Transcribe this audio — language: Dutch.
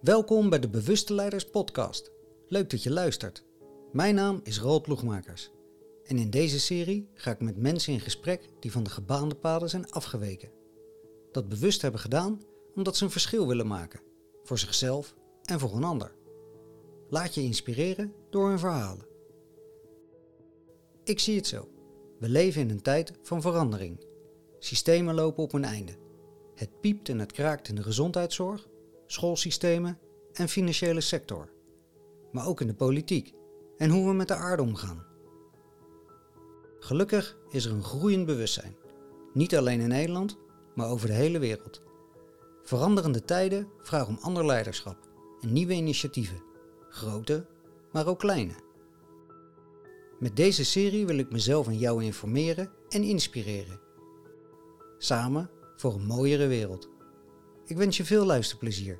Welkom bij de Bewuste Leiders Podcast. Leuk dat je luistert. Mijn naam is Roald Ploegmakers. En in deze serie ga ik met mensen in gesprek die van de gebaande paden zijn afgeweken. Dat bewust hebben gedaan omdat ze een verschil willen maken. Voor zichzelf en voor een ander. Laat je inspireren door hun verhalen. Ik zie het zo. We leven in een tijd van verandering. Systemen lopen op hun einde. Het piept en het kraakt in de gezondheidszorg, schoolsystemen en financiële sector. Maar ook in de politiek en hoe we met de aarde omgaan. Gelukkig is er een groeiend bewustzijn. Niet alleen in Nederland, maar over de hele wereld. Veranderende tijden vragen om ander leiderschap en nieuwe initiatieven. Grote, maar ook kleine. Met deze serie wil ik mezelf en jou informeren en inspireren. Samen voor een mooiere wereld. Ik wens je veel luisterplezier